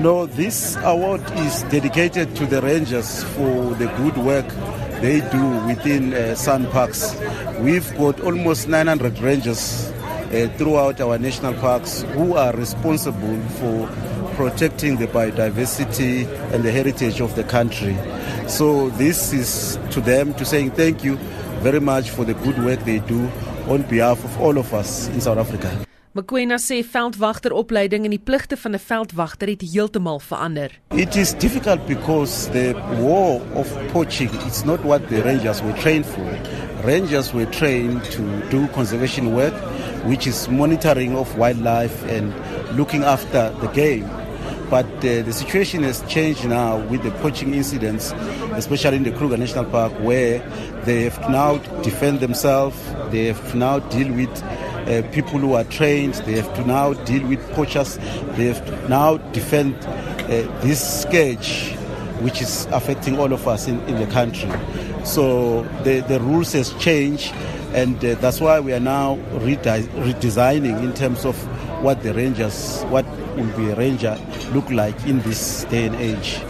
No, this award is dedicated to the rangers for the good work they do within uh, SANParks. We've got almost 900 rangers uh, throughout our national parks who are responsible for protecting the biodiversity and the heritage of the country. So this is to them to saying thank you very much for the good work they do on behalf of all of us in South Africa. Mkwena sê veldwagteropleiding en die pligte van 'n veldwagter het heeltemal verander. It is difficult because the war of poaching it's not what the rangers were trained for. Rangers were trained to do conservation work which is monitoring of wildlife and looking after the game. But uh, the situation has changed now with the poaching incidents, especially in the Kruger National Park, where they have now defend themselves. They have now deal with uh, people who are trained. They have to now deal with poachers. They have to now defend uh, this scourge, which is affecting all of us in, in the country. So the, the rules has changed, and uh, that's why we are now rede- redesigning in terms of what the rangers, what will be a ranger look like in this day and age.